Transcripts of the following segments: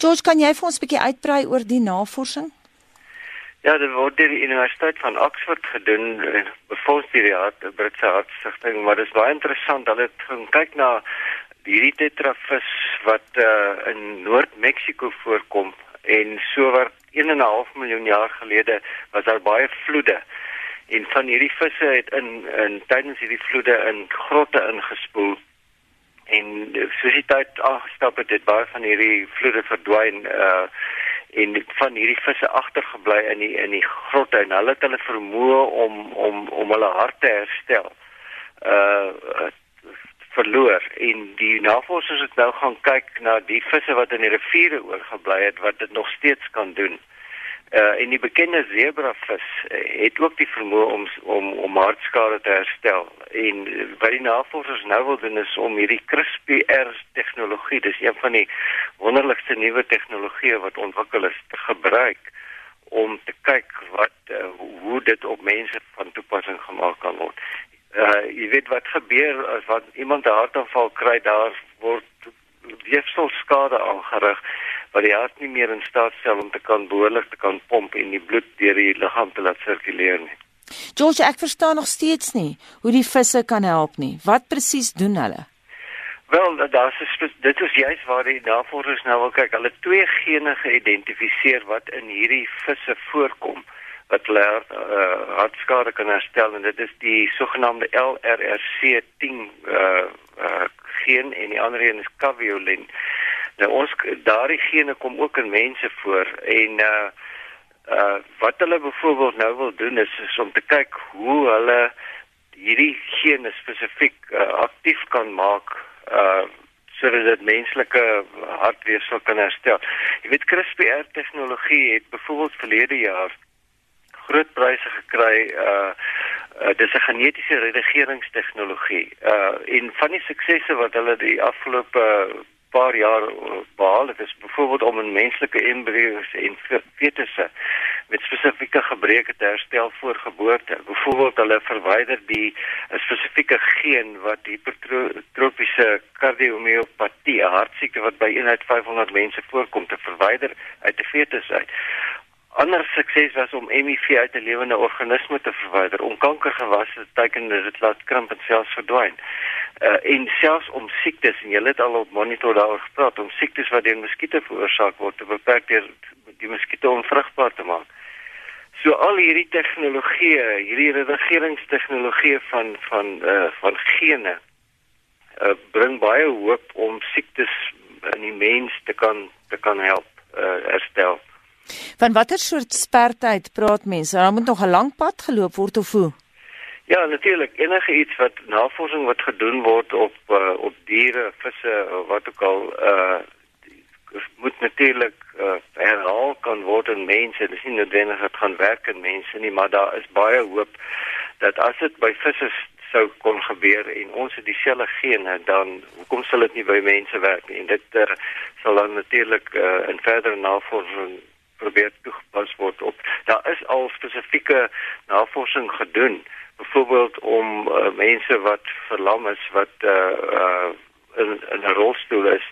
George, kan jy vir ons 'n bietjie uitbrei oor die navorsing? Ja, dit word deur die Universiteit van Oxford gedoen, befonds deur die Hart, Britse Hartstigting, maar dit is baie interessant. Hulle het gaan kyk na hierdie tetravis wat uh, in Noord-Mexiko voorkom en so wat 1 en 'n half miljoen jaar gelede was daar baie vloede en van hierdie visse het in in tydens hierdie vloede in grotte ingespoel en soos die tyd afgestap het het baie van hierdie vloede verdwyn uh en van hierdie visse agtergebly in die in die grotte en hulle het hulle vermoë om om om hulle hart te herstel uh verloor en die navorsers het nou gaan kyk na die visse wat in die riviere oorgebly het wat dit nog steeds kan doen. Uh en die bekende zebravis uh, het ook die vermoë om om om hartskade te herstel. En uh, wat die navorsers nou wil doen is om hierdie CRISPR tegnologie, dis een van die wonderlikste nuwe tegnologieë wat ontwikkel is, te gebruik om te kyk wat uh, hoe dit op mense van toepassing gemaak kan word uh jy weet wat gebeur as wat iemand 'n hartaanval kry daar word weefselskade aangerig wat die hart nie meer in staat stel om te kan behoorlik te kan pomp en die bloed deur die liggaam te laat sirkuleer nie. George, ek verstaan nog steeds nie hoe die visse kan help nie. Wat presies doen hulle? Wel, daar's dit is juist waar die navorsers nou wil kyk. Hulle twee gene geïdentifiseer wat in hierdie visse voorkom wat hulle uh, hartskade kan herstel en dit is die sogenaamde LRRC10 uh, uh, geen en die ander een is caveolin. Nou ons daardie gene kom ook in mense voor en uh uh wat hulle byvoorbeeld nou wil doen is, is om te kyk hoe hulle hierdie gene spesifiek uh, aktief kan maak uh sodat dit menslike hartweefsel kan herstel. Jy weet CRISPR tegnologie het byvoorbeeld verlede jaar groot pryse gekry uh Uh, dis 'n genetiese redigeringstegnologie. Uh en van die suksesse wat hulle die afgelope paar jaar behaal het, is byvoorbeeld om 'n menslike embrio's en fetusse met spesifieke gebreke te herstel voor geboorte. Byvoorbeeld hulle verwyder die 'n spesifieke geen wat hipertrofiese kardiomiopatie, 'n hartsiekte wat by 1 uit 500 mense voorkom, te verwyder uit 'n fetus uit ander sukses was om HIV uit 'n lewende organisme te verwyder. Om kankergewasse teken dit laat krimp en selfs verdwyn. Uh en selfs om siektes en jy het al op monitor daaroor gepraat om siektes wat deur muskiete veroorsaak word te beperk deur die muskiete onvrugbaar te maak. So al hierdie tegnologieë, hierdie regeringstegnologieë van van uh van gene uh bring baie hoop om siektes in die mens te kan te kan help uh herstel. Van watter soort spertyd praat mense? Daar moet nog 'n lang pad geloop word of hoe? Ja, natuurlik. Enige iets wat navorsing wat gedoen word op uh, op diere, visse, wat ook al uh moet natuurlik uh, herhaal kan word in mense. Dit is nie noodwendig dat gaan werk in mense nie, maar daar is baie hoop dat as dit by visse sou kon gebeur en ons het dieselfde gene dan hoekom sal dit nie by mense werk nie? En dit uh, sal dan natuurlik uh, in verdere navorsing probeer toegepas word op. Daar is al spesifieke navorsing gedoen, byvoorbeeld om uh, mense wat verlam is wat uh, uh, in, in 'n rolstoel is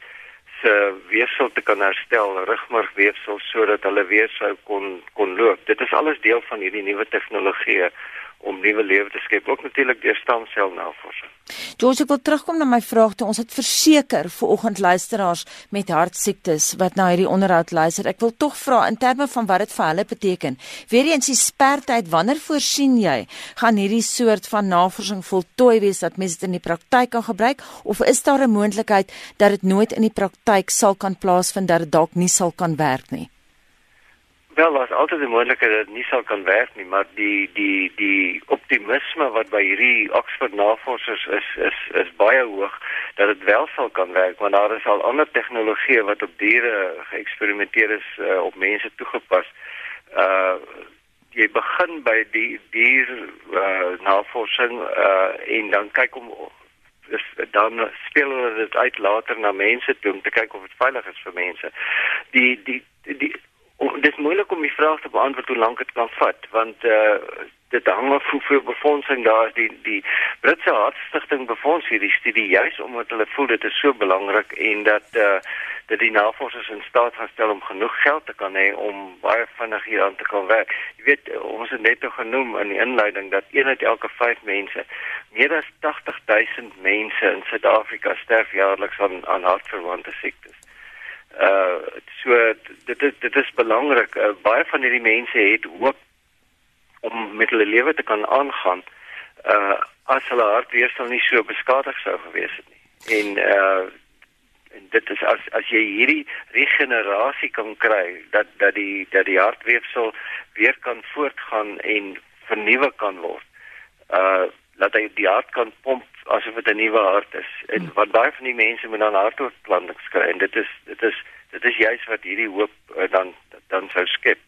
se weefsel te kan herstel, rugmarkweefsel sodat hulle weer sou kon kon loop. Dit is alles deel van hierdie nuwe tegnologie om nuwe lewe te skep, ook natuurlik deur stamselnavorsing. George, ek wil terugkom na my vraag toe. Ons het verseker vir oggend luisteraars met hartsiektes wat na hierdie onderhoud luister. Ek wil tog vra in terme van wat dit vir hulle beteken. Weereens die spertyd, wanneer voorsien jy gaan hierdie soort van navorsing voltooi wees dat mense dit in die praktyk kan gebruik of is daar 'n moontlikheid dat dit nooit in die praktyk sal kan plaasvind dat dit dalk nie sal kan werk nie? Wel, daar's altyd die moontlikheid dat dit nie sal kan werk nie, maar die die die optimisme wat by hierdie Oxford navorsers is is is baie hoog dat dit wel sal kan werk, want daar is al ander tegnologieë wat op diere geëksperimenteer is uh, op mense toegepas. Uh jy begin by die dier uh, navorsing uh, en dan kyk om is dan speel hulle dit uit later na mense toe om te kyk of dit veilig is vir mense. Die die die dis moeilik om die vraag te beantwoord hoe lank dit kan vat want uh dit hang af hoeveel befondsing daar is die die Britse Hartstigting befonds hierdie studie juis omdat hulle voel dit is so belangrik en dat uh dat die navorsers in staat gaan stel om genoeg geld te kan hê om baie vinnig hier aan te kan werk. Jy weet ons het net genoem in die inleiding dat een uit elke 5 mense meer as 80 000 mense in Suid-Afrika sterf jaarliks aan aan hartverwante siektes. Uh so dit is dit is belangrik. Uh, baie van hierdie mense het hoop om met hulle lewe te kan aangaan uh as hulle hartweefsel nie so beskadig sou gewees het nie. En uh en dit is as as jy hierdie regenerasie kan kry dat dat die dat die hartweefsel weer kan voortgaan en vernuwe kan word. Uh dat hy die hart kan pomp asof dit 'n nuwe hart is. En hmm. wat baie van die mense met dan hartoortplantings kry en dit is dit is dit is juist wat hierdie hoop uh, dan dan sou skep.